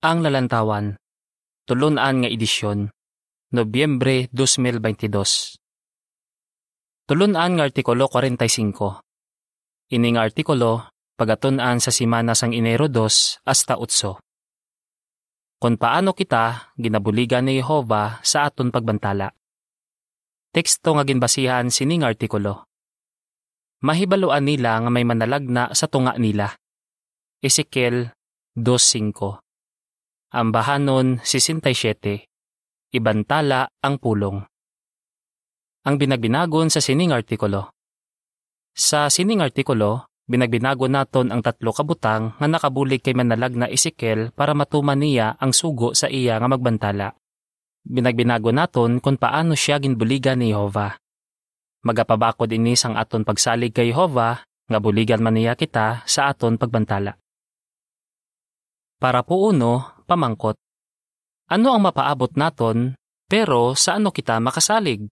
Ang Lalantawan, Tulunan nga edisyon, Nobyembre 2022. Tulunan nga artikulo 45. Ini nga artikulo, pagatunan sa simana sang Enero 2 hasta 8. Kung paano kita ginabuligan ni Jehova sa aton pagbantala. Teksto nga ginbasihan sining artikulo. Mahibaluan nila nga may manalagna sa tunga nila. Ezekiel 2.5 Ambahanon 67. Ibantala ang pulong. Ang binagbinagon sa sining artikulo. Sa sining artikulo, binagbinago naton ang tatlo kabutang nga nakabulig kay manalag na Ezekiel para matuman niya ang sugo sa iya nga magbantala. Binagbinago naton kung paano siya ginbuligan ni Jehova. Magapabakod ini sang aton pagsalig kay Jehova nga buligan man niya kita sa aton pagbantala. Para po uno, pamangkot. Ano ang mapaabot naton, pero sa ano kita makasalig?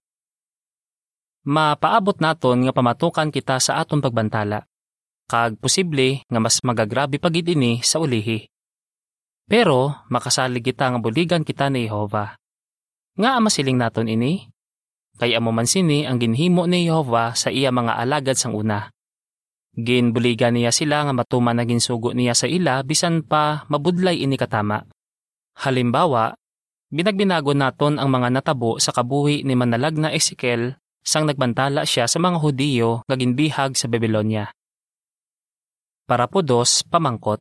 Mapaabot naton nga pamatukan kita sa aton pagbantala, kag posible nga mas magagrabe pagid ini sa ulihi. Pero makasalig kita nga buligan kita ni Jehova. Nga masiling naton ini? Kay amo man sini ang ginhimo ni Jehova sa iya mga alagad sang una. Ginbuligan niya sila nga matuman na ginsugo niya sa ila bisan pa mabudlay ini katama. Halimbawa, binagbinago naton ang mga natabo sa kabuhi ni manalag na Ezekiel sang nagbantala siya sa mga Hudiyo nga ginbihag sa Babylonia. Para po dos, pamangkot.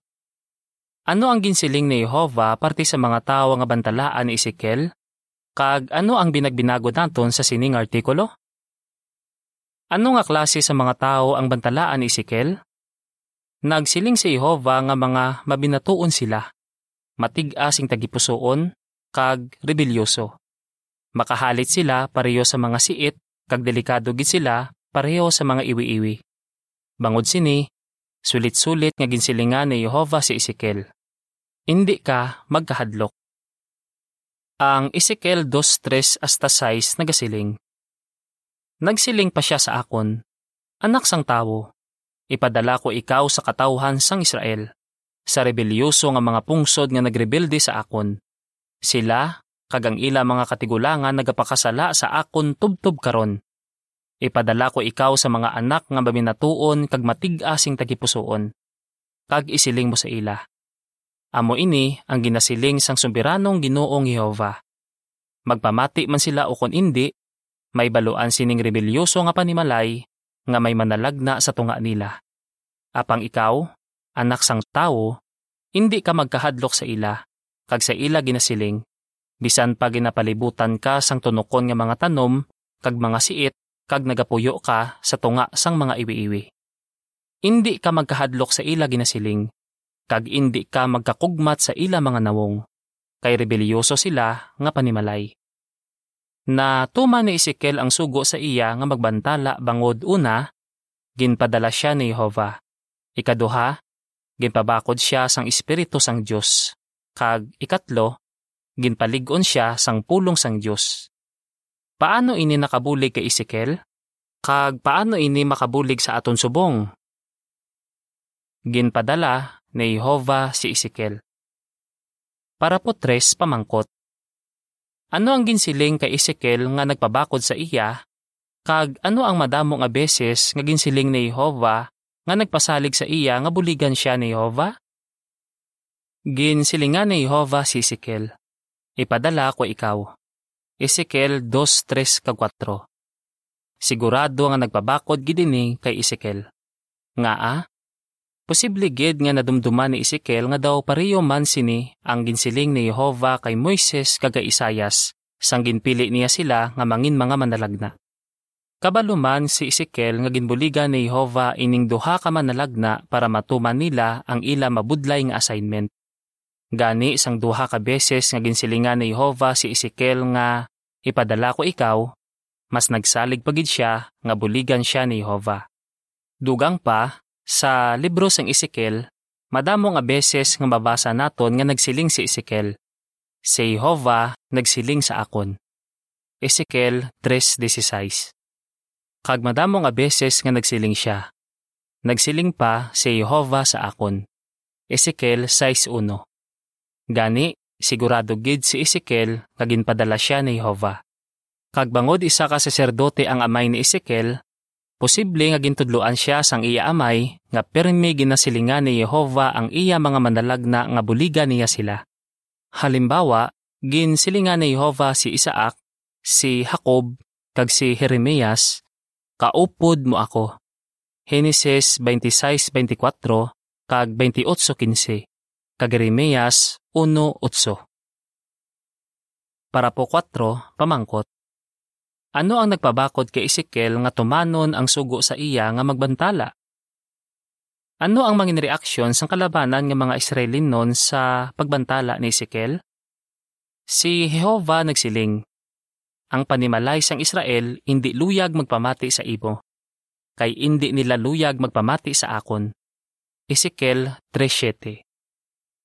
Ano ang ginsiling ni Jehova parte sa mga tao nga bantalaan ni Ezekiel? Kag ano ang binagbinago naton sa sining artikulo? Ano nga klase sa mga tao ang bantalaan ni Ezekiel? Nagsiling si Jehova nga mga mabinatuon sila, matig-asing tagipusoon, kag rebelyoso. Makahalit sila pareho sa mga siit, kag delikado gid sila pareho sa mga iwi-iwi. Bangod sini, sulit-sulit nga ginsilingan ni Jehova si Ezekiel. Hindi ka magkahadlok. Ang Ezekiel 2.3 hasta 6 nagasiling. Nagsiling pa siya sa akon, Anak sang tawo, ipadala ko ikaw sa katawhan sang Israel, sa rebelyoso nga mga pungsod nga nagrebelde sa akon. Sila, kagang ila mga katigulangan nagapakasala sa akon tubtob karon. Ipadala ko ikaw sa mga anak nga baminatuon kag matig-asing tagipusoon. Kag isiling mo sa ila. Amo ini ang ginasiling sang sumbiranong Ginoong Jehova. Magpamati man sila o kon indi, may baluan sining rebelyoso nga panimalay nga may manalagna sa tunga nila. Apang ikaw, anak sang tao, hindi ka magkahadlok sa ila, kag sa ila ginasiling, bisan pa ginapalibutan ka sang tunokon nga mga tanom, kag mga siit, kag nagapuyo ka sa tunga sang mga iwi-iwi. Hindi ka magkahadlok sa ila ginasiling, kag hindi ka magkakugmat sa ila mga nawong, kay rebelyoso sila nga panimalay na tuman ni Ezekiel ang sugo sa iya nga magbantala bangod una, ginpadala siya ni Jehova. Ikaduha, ginpabakod siya sang Espiritu sang Dios. Kag ikatlo, ginpalig-on siya sang pulong sang Dios. Paano ini nakabulig kay Ezekiel? Kag paano ini makabulig sa aton subong? Ginpadala ni Jehova si Ezekiel. Para po tres pamangkot. Ano ang ginsiling kay Ezekiel nga nagpabakod sa iya, kag ano ang madamo nga beses nga ginsiling ni Jehova nga nagpasalig sa iya nga buligan siya ni Jehova? Ginsilingan ni Jehova si Ezekiel. Ipadala ko ikaw. Ezekiel 2.3 4 Sigurado nga nagpabakod gidini kay Ezekiel. Nga a, Posible gid nga nadumduman ni Ezekiel nga daw pariyo man sini ang ginsiling ni Jehova kay Moises kaga Isayas, sang ginpili niya sila nga mangin mga manalagna. Kabaluman si Ezekiel nga ginbuligan ni Jehova ining duha ka manalagna para matuman nila ang ila mabudlay nga assignment. Gani sang duha ka beses nga ginsilingan ni Jehova si Ezekiel nga ipadala ko ikaw, mas nagsalig pagid siya nga buligan siya ni Jehova. Dugang pa, sa libro sang Ezekiel, madamo nga beses nga mabasa naton nga nagsiling si Ezekiel. Si Jehova nagsiling sa akon. Ezekiel 3.16 Kag madamo nga beses nga nagsiling siya. Nagsiling pa si Jehova sa akon. Ezekiel 6.1 Gani, sigurado gid si Ezekiel ginpadala siya ni Jehova. Kag bangod isa ka saserdote ang amay ni Ezekiel, posible nga gintudloan siya sang iya amay nga permi ginasilingan ni Jehova ang iya mga manalagna nga buliga niya sila. Halimbawa, ginsilingan ni Jehova si Isaac, si Jacob, kag si Jeremias, kaupod mo ako. Genesis 26:24 kag 28:15 kag Jeremias 1:8. Para po 4, pamangkot. Ano ang nagpabakod kay Ezekiel nga tumanon ang sugo sa iya nga magbantala? Ano ang mga reaksyon sa kalabanan ng mga Israelin noon sa pagbantala ni Ezekiel? Si Jehova nagsiling, Ang panimalay sang Israel hindi luyag magpamati sa ibo, kay hindi nila luyag magpamati sa akon. Ezekiel 3.7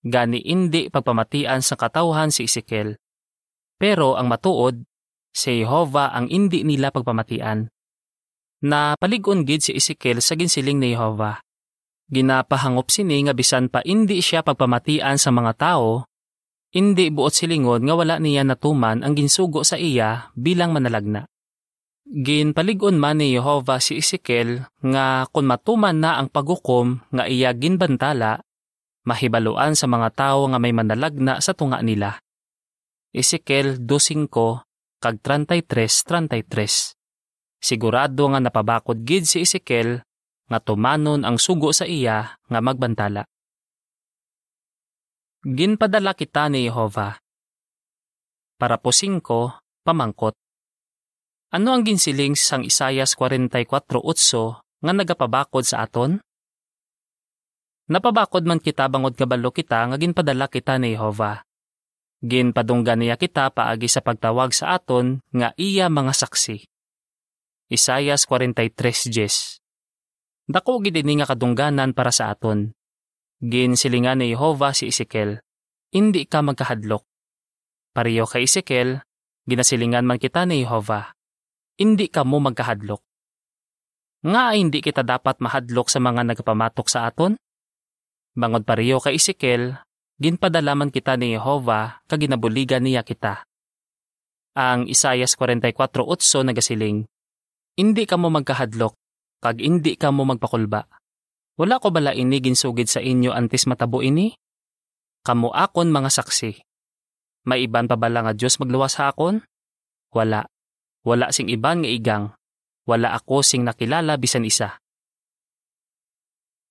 Gani hindi pagpamatian sa katawhan si Ezekiel. Pero ang matuod, si Jehova ang hindi nila pagpamatian. Na paligon gid si Ezekiel sa ginsiling ni Jehova. Ginapahangop sini nga bisan pa hindi siya pagpamatian sa mga tao, hindi buot silingon nga wala niya natuman ang ginsugo sa iya bilang manalagna. Ginpaligon man ni Jehova si Ezekiel nga kung matuman na ang pagukom nga iya ginbantala, mahibaluan sa mga tao nga may manalagna sa tunga nila. Ezekiel 2.5 kag 33.33 Sigurado nga napabakod gid si Ezekiel nga tumanon ang sugo sa iya nga magbantala. Ginpadala kita ni Jehova. Para po 5, pamangkot. Ano ang ginsiling sang Isayas 44.8 nga nagapabakod sa aton? Napabakod man kita bangod kabalo kita nga ginpadala kita ni Jehova. Ginpadunggan niya kita paagi sa pagtawag sa aton nga iya mga saksi. Isayas 43.10 Dako gid nga kadungganan para sa aton. Ginsilingan ni Jehova si Ezekiel, hindi ka magkahadlok. Pariyo kay Ezekiel, ginasilingan man kita ni Jehova, hindi ka mo magkahadlok. Nga hindi kita dapat mahadlok sa mga nagpamatok sa aton? Bangod pariyo kay Ezekiel, ginpadalaman kita ni Jehova kag ginabuligan niya kita. Ang Isayas 44.8 nagasiling, Hindi ka mo magkahadlok, kag hindi ka mo magpakulba wala ko bala ini ginsugid sa inyo antes matabo ini? Kamu akon mga saksi. May iban pa bala nga Diyos magluwas sa akon? Wala. Wala sing iban nga igang. Wala ako sing nakilala bisan isa.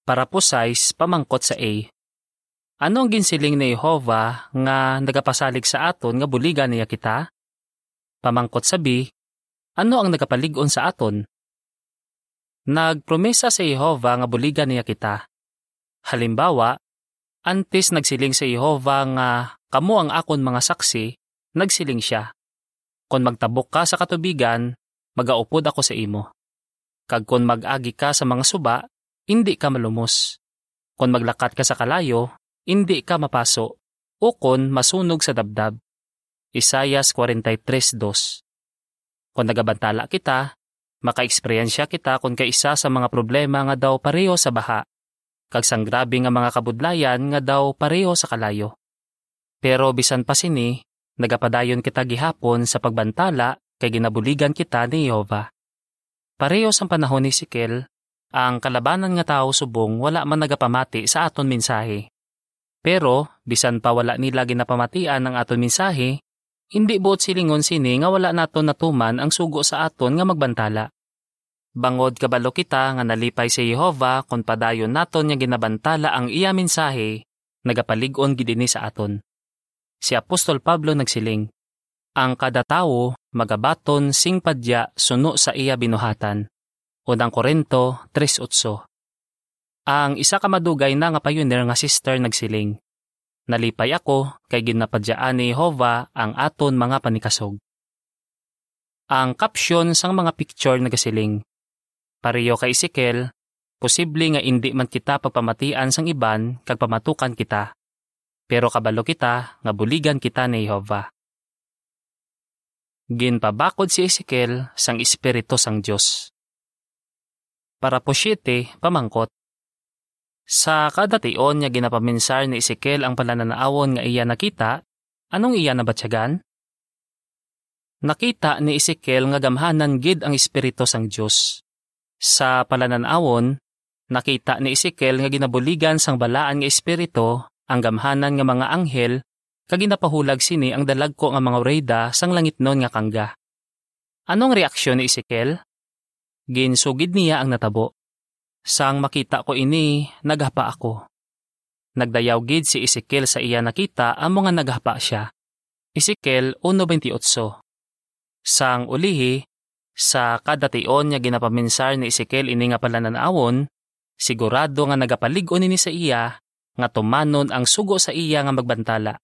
Para po size, pamangkot sa A. Ano ang ginsiling ni Jehova nga nagapasalig sa aton nga buligan niya kita? Pamangkot sa B, ano ang nagapaligon sa aton? Nagpromesa sa Jehova nga buligan niya kita. Halimbawa, antes nagsiling sa Jehova nga kamo ang akon mga saksi, nagsiling siya. Kung magtabok ka sa katubigan, magaupod ako sa imo. Kag kung mag-agi ka sa mga suba, hindi ka malumos. Kung maglakat ka sa kalayo, hindi ka mapaso. O kung masunog sa dabdab. Isayas 43.2 Kung nagabantala kita, Maka-eksperyensya kita kung kaisa sa mga problema nga daw pareho sa baha, kag sang grabe nga mga kabudlayan nga daw pareho sa kalayo. Pero bisan pa sini, nagapadayon kita gihapon sa pagbantala kay ginabuligan kita ni Jehova. Pareho sa panahon ni Sikel, ang kalabanan nga tao subong wala man nagapamati sa aton mensahe. Pero, bisan pa wala nila ginapamatian ang aton mensahe, hindi buot silingon sini nga wala naton natuman ang sugo sa aton nga magbantala. Bangod kabalo kita nga nalipay si Jehova kung padayon naton nga ginabantala ang iya mensahe, nagapalig-on gidini sa aton. Si Apostol Pablo nagsiling, Ang kada tawo magabaton sing padya suno sa iya binuhatan. Unang Korinto 3.8 Ang isa ka madugay na nga pioneer nga sister nagsiling, Nalipay ako kay ginapadyaan ni Jehova ang aton mga panikasog. Ang caption sang mga picture nagasiling. Pariyo kay Ezekiel, posible nga hindi man kita pagpamatian sang iban kag pamatukan kita. Pero kabalo kita nga buligan kita ni Jehova. Ginpabakod si Ezekiel sang Espiritu sang Dios. Para po siyete, pamangkot. Sa kada tion nga ginapaminsar ni Ezekiel ang panananaawon nga iya nakita, anong iya nabatsyagan? Nakita ni Ezekiel nga gamhanan gid ang espiritu sang Dios. Sa palananawon, nakita ni Ezekiel nga ginabuligan sang balaan nga espiritu ang gamhanan nga mga anghel kag ginapahulag sini ang dalagko nga mga reyda sang langitnon nga kangga. Anong reaksyon ni Ezekiel? Ginsugid niya ang natabo. Sang makita ko ini, naghapa ako. Nagdayaw gid si Ezekiel sa iya nakita ang mga naghapa siya. Ezekiel 1.28 Sang ulihi, sa kada tion nga ginapaminsar ni Ezekiel ini nga palananawon, sigurado nga nagapalig-on ini sa iya nga tumanon ang sugo sa iya nga magbantala.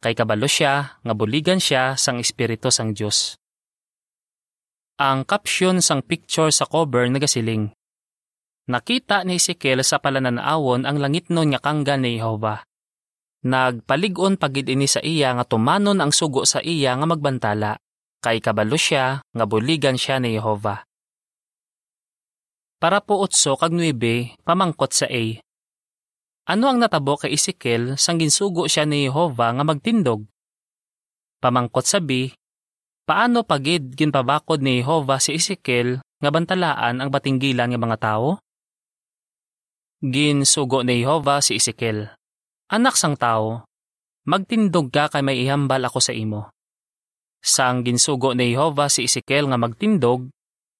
Kay kabalo siya nga buligan siya sang espiritu sang Dios. Ang caption sang picture sa cover nagasiling. Nakita ni Ezekiel sa palananawon ang langit nun nga kangga ni Jehova. Nagpaligon pagid ini sa iya nga tumanon ang sugo sa iya nga magbantala, kay kabalo siya nga buligan siya ni Jehova. Para po utso kag 9, pamangkot sa A. Ano ang natabo kay Ezekiel sang ginsugo siya ni Jehova nga magtindog? Pamangkot sa B, Paano pagid ginpabakod ni Jehova si Ezekiel nga bantalaan ang batinggilan nga mga tao? Ginsugo ni Jehova si Ezekiel. Anak sang tao, magtindog ka kay may ihambal ako sa imo. Sang ginsugo ni Jehova si Ezekiel nga magtindog,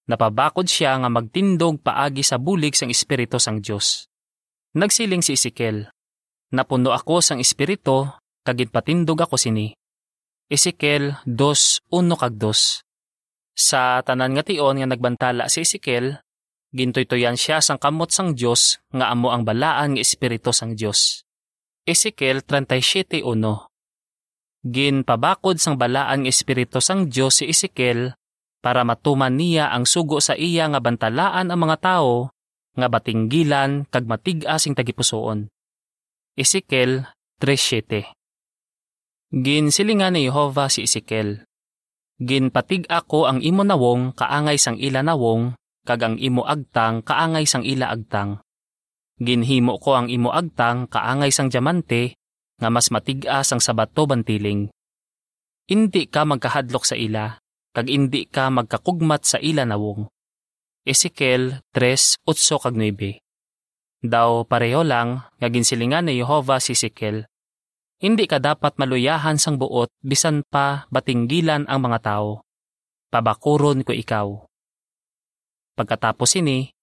napabakod siya nga magtindog paagi sa bulig sang espiritu sang Dios. Nagsiling si Ezekiel, Napuno ako sang espiritu, kagid patindog ako sini. Ezekiel 2.1 kag 2. Sa tanan nga tion nga nagbantala si Ezekiel, gintoy-toyan siya sang kamot sang Dios nga amo ang balaan nga espiritu sang Dios. Ezekiel 37.1 Ginpabakod sang balaan nga espiritu sang Dios si Ezekiel para matuman niya ang sugo sa iya nga bantalaan ang mga tao nga batinggilan kag matig-a sing tagipusoon. Ezekiel 3.7 Ginsilingan ni Jehova si Ezekiel. Ginpatig ako ang imo nawong kaangay sang ila nawong, kag ang imo agtang kaangay sang ila agtang. Ginhimo ko ang imo agtang kaangay sang diamante, nga mas matiga sang sabato bantiling. Indi ka magkahadlok sa ila, kag indi ka magkakugmat sa ila nawong. Ezekiel 3:8 kag 9. Daw pareho lang nga ginsilingan ni Jehova si Ezekiel hindi ka dapat maluyahan sang buot bisan pa batinggilan ang mga tao. Pabakuron ko ikaw. Pagkatapos ini,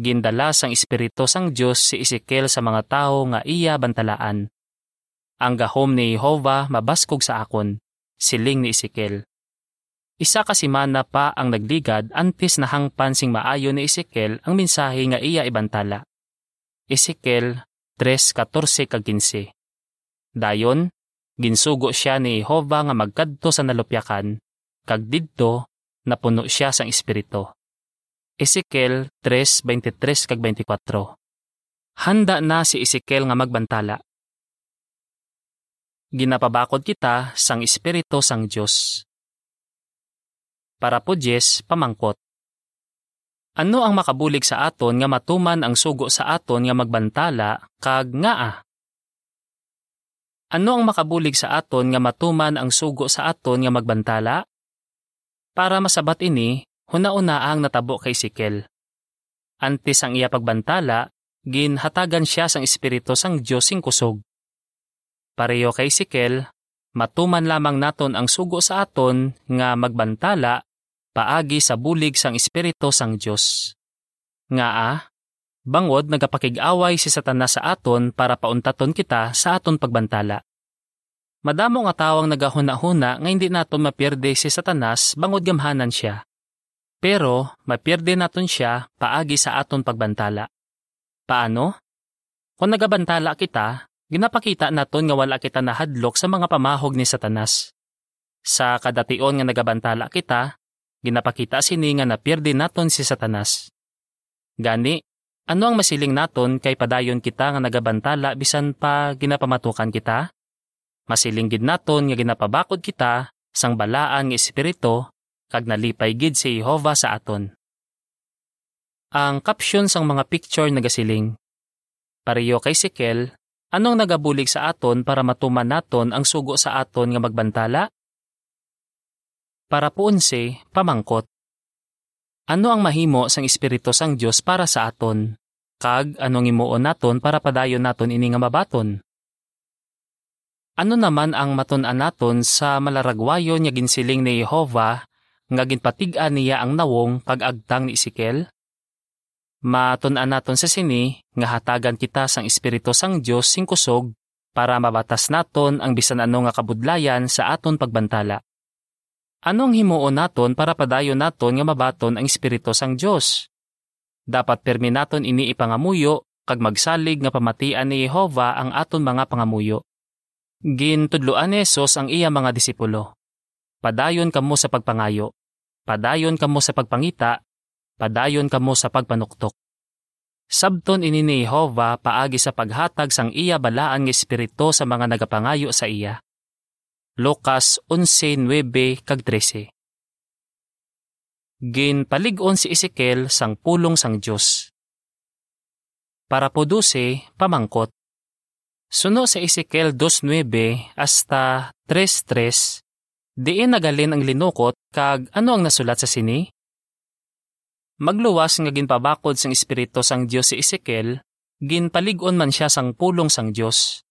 gindala sang Espiritu sang Diyos si Ezekiel sa mga tao nga iya bantalaan. Ang gahom ni Jehova mabaskog sa akon, siling ni Ezekiel. Isa ka simana pa ang nagligad antes na hangpan sing maayo ni Ezekiel ang mensahe nga iya ibantala. Ezekiel 3:14-15 Dayon, ginsugo siya ni Jehova nga magkadto sa nalupyakan, kag didto napuno siya sang espiritu. Ezekiel 3:23 kag 24. Handa na si Ezekiel nga magbantala. Ginapabakod kita sang espiritu sang Dios. Para po Jess, pamangkot. Ano ang makabulig sa aton nga matuman ang sugo sa aton nga magbantala kag nga ah? Ano ang makabulig sa aton nga matuman ang sugo sa aton nga magbantala? Para masabat ini, huna-una ang natabo kay Sikel. Antes ang iya pagbantala, ginhatagan siya sang espiritu sang Diyos sing kusog. Pareho kay Sikel, matuman lamang naton ang sugo sa aton nga magbantala paagi sa bulig sang espiritu sang Diyos. Nga ah, Bangod nagapakig-away si Satanas sa aton para pauntaton kita sa aton pagbantala. Madamo nga tawang nagahuna-huna nga hindi naton mapirde si Satanas bangod gamhanan siya. Pero mapirde naton siya paagi sa aton pagbantala. Paano? Kung nagabantala kita, ginapakita naton nga wala kita nahadlok sa mga pamahog ni Satanas. Sa kadation nga nagabantala kita, ginapakita sini nga napirde naton si Satanas. Gani, ano ang masiling naton kay padayon kita nga nagabantala bisan pa ginapamatukan kita? Masiling gid naton nga ginapabakod kita sang balaan nga espiritu kag nalipay gid si Jehova sa aton. Ang caption sang mga picture nagasiling Pareyo kay Sikel, anong nagabulig sa aton para matuman naton ang sugo sa aton nga magbantala? Para po unse, pamangkot. Ano ang mahimo sang Espiritu sang Dios para sa aton? Kag anong imuon naton para padayon naton ini nga mabaton? Ano naman ang matun-an naton sa malaragwayon nga ginsiling ni Jehova nga ginpatig-an niya ang nawong kag agtang ni Ezekiel? Matun-an naton sa sini nga hatagan kita sang Espiritu sang Dios sing kusog para mabatas naton ang bisan ano nga kabudlayan sa aton pagbantala. Anong himuon naton para padayon naton nga mabaton ang Espiritu sang Dios? Dapat permi naton ini ipangamuyo kag magsalig nga pamatian ni Jehova ang aton mga pangamuyo. Gintudloan ni Jesus ang iya mga disipulo. Padayon kamo sa pagpangayo. Padayon kamo sa pagpangita padayon kamo sa pagpanuktok. Sabton ini ni Jehova paagi sa paghatag sang iya balaan nga espiritu sa mga nagapangayo sa iya. Lucas 11:9 kag 13. Gin paligon si Ezekiel sang pulong sang Dios. Para po duse, pamangkot. Suno sa Ezekiel 2.9 hasta 3.3, diin nagalin ang linukot kag ano ang nasulat sa sini? Magluwas nga ginpabakod sang espiritu sang Dios si Ezekiel, ginpaligon man siya sang pulong sang Dios.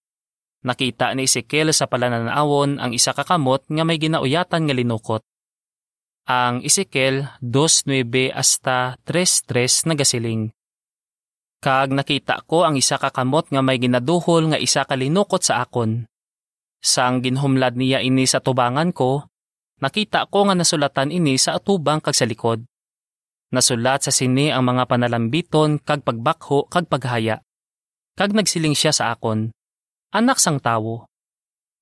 Nakita ni Ezekiel sa palananawon ang isa kakamot nga may ginauyatan nga linukot. Ang Ezekiel 2.9 hasta 3.3 nagasiling. Kag nakita ko ang isa kakamot nga may ginaduhol nga isa kalinukot sa akon. Sang ginhumlad niya ini sa tubangan ko, nakita ko nga nasulatan ini sa atubang kag sa likod. Nasulat sa sini ang mga panalambiton kag pagbakho kag paghaya. Kag nagsiling siya sa akon, Anak sang tawo,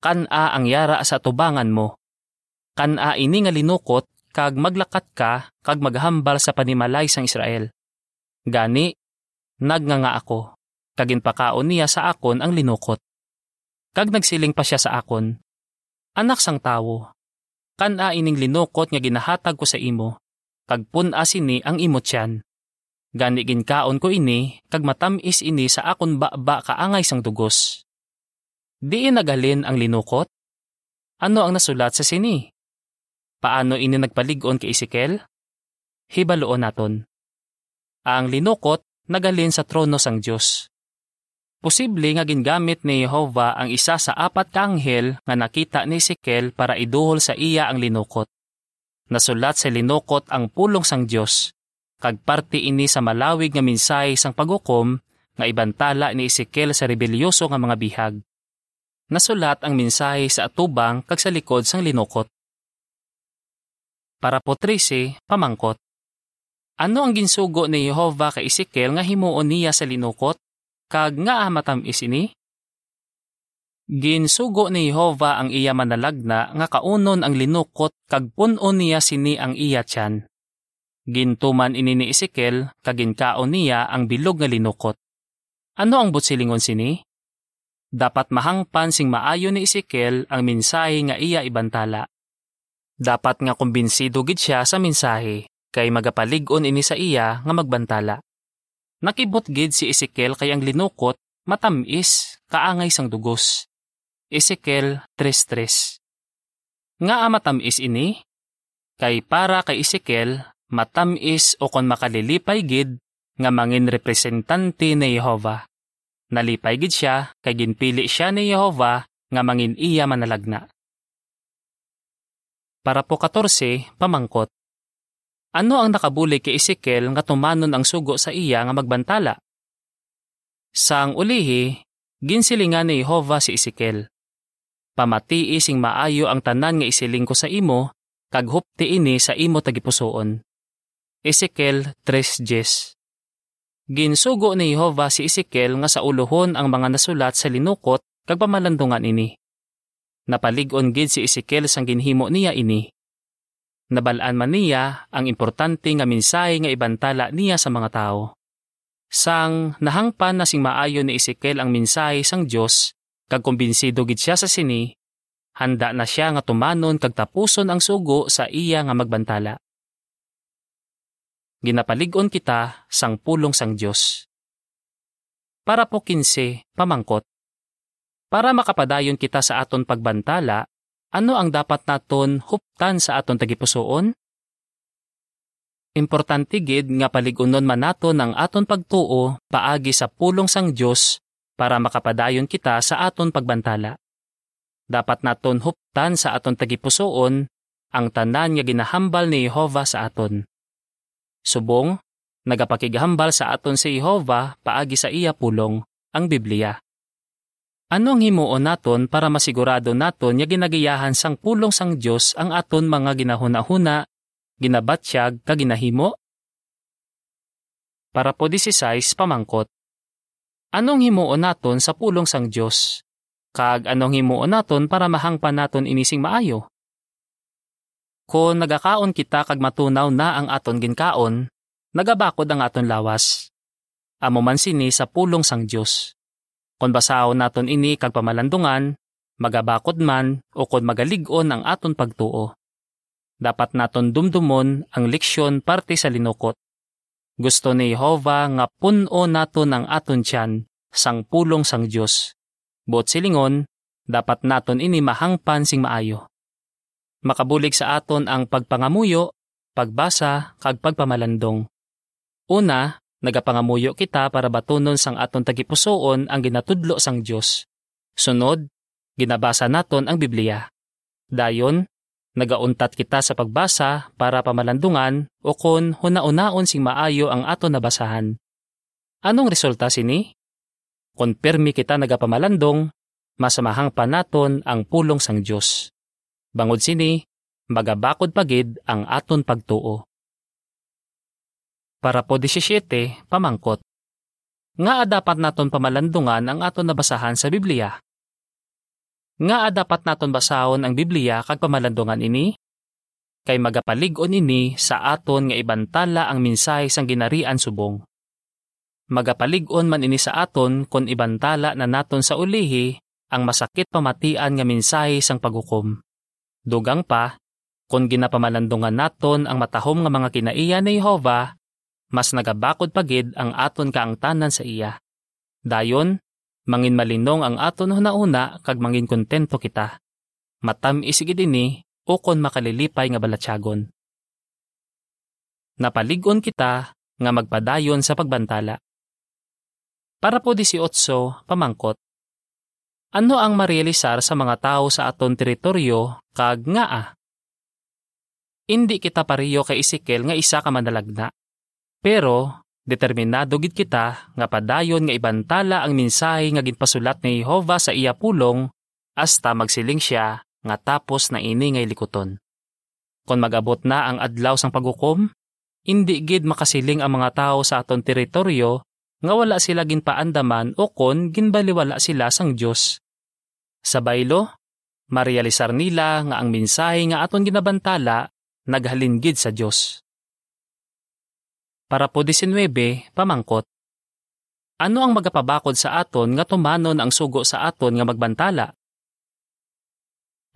kan-a ang yara sa tubangan mo. Kan-a ini nga linukot kag maglakat ka kag maghambal sa panimalay sang Israel. Gani, nagnganga ako, kag inpakaon niya sa akon ang linukot. Kag nagsiling pa siya sa akon, Anak sang tawo, kan-a ining linukot nga ginahatag ko sa imo, kag pun asini ang imot siyan. Gani ginkaon ko ini, kag matamis ini sa akon baba kaangay sang dugos. Diin nagalin ang linukot? Ano ang nasulat sa sini? Paano ini nagpaligon kay Ezekiel? Hibaloon naton. Ang linukot nagalin sa trono sang Dios. Posible nga gingamit ni Jehova ang isa sa apat ka anghel nga nakita ni Ezekiel para iduhol sa iya ang linukot nasulat sa linukot ang pulong sang Dios kag parte ini sa malawig nga mensahe sang pagukom nga ibantala ni Ezekiel sa rebelyoso nga mga bihag. Nasulat ang mensahe sa atubang kag sa likod sang linukot. Para po 13, pamangkot. Ano ang ginsugo ni Jehova kay Ezekiel nga himuon niya sa linukot kag nga matamis ini? Ginsugo ni Jehova ang iya manalagna nga kaunon ang linukot kag punon niya sini ang iya tiyan. Gintuman ini ni Ezekiel kag ginkaon niya ang bilog nga linukot. Ano ang butsilingon sini? Dapat mahangpan sing maayo ni Ezekiel ang mensahe nga iya ibantala. Dapat nga kumbinsido gid siya sa mensahe kay magapalig-on ini sa iya nga magbantala. Nakibot gid si Ezekiel kay ang linukot matamis kaangay sang dugos. Ezekiel 3.3 Nga matamis ini? Kay para kay Ezekiel, matamis o kon makalilipay gid nga mangin representante ni Jehova. Nalipay gid siya kay ginpili siya ni Jehova nga mangin iya manalagna. Para po 14, pamangkot. Ano ang nakabulig kay Ezekiel nga tumanon ang sugo sa iya nga magbantala? Sang ulihi, ginsilingan ni Jehova si Ezekiel pamati sing maayo ang tanan nga isiling ko sa imo, kag hupti ini sa imo tagipusoon. Ezekiel 3.10 Ginsugo ni Jehova si Ezekiel nga sa uluhon ang mga nasulat sa linukot kag pamalandungan ini. Napaligon gid si Ezekiel sang ginhimo niya ini. Nabalaan man niya ang importante nga mensahe nga ibantala niya sa mga tao. Sang nahangpan na sing maayo ni Ezekiel ang mensahe sang Dios, kag kumbinsido gid siya sa sini, handa na siya nga tumanon kag tapuson ang sugo sa iya nga magbantala. Ginapalig-on kita sang pulong sang Dios. Para po 15, pamangkot. Para makapadayon kita sa aton pagbantala, ano ang dapat naton huptan sa aton tagipusoon? Importante gid nga paligunon man naton ang aton pagtuo paagi sa pulong sang Dios para makapadayon kita sa aton pagbantala. Dapat naton huptan sa aton tagipusoon ang tanan nga ginahambal ni Jehova sa aton. Subong, nagapakigahambal sa aton si Jehova paagi sa iya pulong, ang Biblia. Anong himuon naton para masigurado naton nga ginagiyahan sang pulong sang Dios ang aton mga ginahuna-huna ginabatsyag ka ginahimo? Para po 16 pamangkot. Anong himuon naton sa pulong sang Dios? Kag anong himuon naton para mahangpan naton inising maayo? Kung nagakaon kita kag matunaw na ang aton ginkaon, nagabakod ang aton lawas. Amo man sini sa pulong sang Dios. Kung basahon naton ini kag pamalandungan, magabakod man o kung magalig-on ang aton pagtuo dapat naton dumdumon ang leksyon parte sa linukot. Gusto ni Jehova nga puno naton ang aton tiyan sang pulong sang Dios. Bot silingon, dapat naton ini mahangpan sing maayo. Makabulig sa aton ang pagpangamuyo, pagbasa, kag pagpamalandong. Una, nagapangamuyo kita para batunon sang aton tagipusoon ang ginatudlo sang Dios. Sunod, ginabasa naton ang Biblia. Dayon, Nagauntat kita sa pagbasa para pamalandungan o kon huna-unaon sing maayo ang ato nabasahan. Anong resulta sini? Kung permi kita nagapamalandong, masamahang pa naton ang pulong sang Dios. Bangod sini, magabakod pagid ang aton pagtuo. Para po 17, pamangkot. Nga dapat naton pamalandungan ang aton nabasahan sa Biblia. Nga dapat naton basahon ang Biblia kag pamalandungan ini? Kay magapalig-on ini sa aton nga ibantala ang mensahe sang ginarian subong. Magapalig-on man ini sa aton kon ibantala na naton sa ulihi ang masakit pamatian nga mensahe sang paghukom. Dugang pa, kung ginapamalandungan naton ang matahom nga mga kinaiya ni Jehova, mas nagabakod pagid ang aton kaangtanan sa iya. Dayon, Mangin malinong ang aton una kag mangin kontento kita. Matam isigi dini ukon makalilipay nga balatyagon. Napaligon kita nga magpadayon sa pagbantala. Para po 18, pamangkot. Ano ang marealisar sa mga tao sa aton teritoryo kag nga ah? Hindi kita pariyo kay Ezekiel nga isa ka manalagna. Pero Determinado gid kita nga padayon nga ibantala ang mensahe nga ginpasulat ni Jehova sa iya pulong hasta magsiling siya nga tapos na ini nga likuton. Kung magabot na ang adlaw sang paghukom, hindi gid makasiling ang mga tao sa aton teritoryo nga wala sila ginpaandaman o kon ginbaliwala sila sang Dios. Sa baylo, marealisar nila nga ang mensahe nga aton ginabantala naghalin gid sa Dios. Para po 19, pamangkot. Ano ang magapabakod sa aton nga tumanon ang sugo sa aton nga magbantala?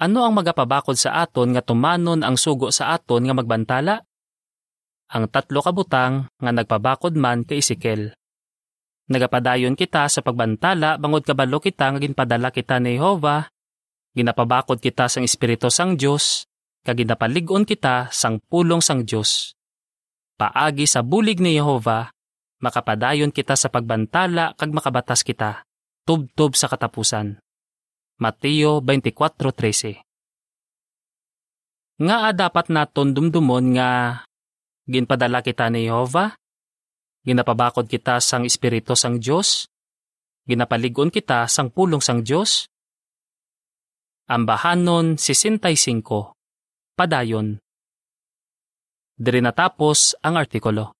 Ano ang magapabakod sa aton nga tumanon ang sugo sa aton nga magbantala? Ang tatlo kabutang nga nagpabakod man kay Ezekiel. Nagapadayon kita sa pagbantala bangod kabalo kita nga ginpadala kita ni Jehova, ginapabakod kita sang Espiritu sang Dios, kag ginapalig-on kita sang pulong sang Dios paagi sa bulig ni Jehova, makapadayon kita sa pagbantala kag makabatas kita, tubtob sa katapusan. Mateo 24.13 Nga dapat naton dumdumon nga ginpadala kita ni Jehova, ginapabakod kita sang Espiritu sang Dios, ginapaligon kita sang pulong sang Dios, Ambahanon 65 Padayon Diri natapos ang artikulo.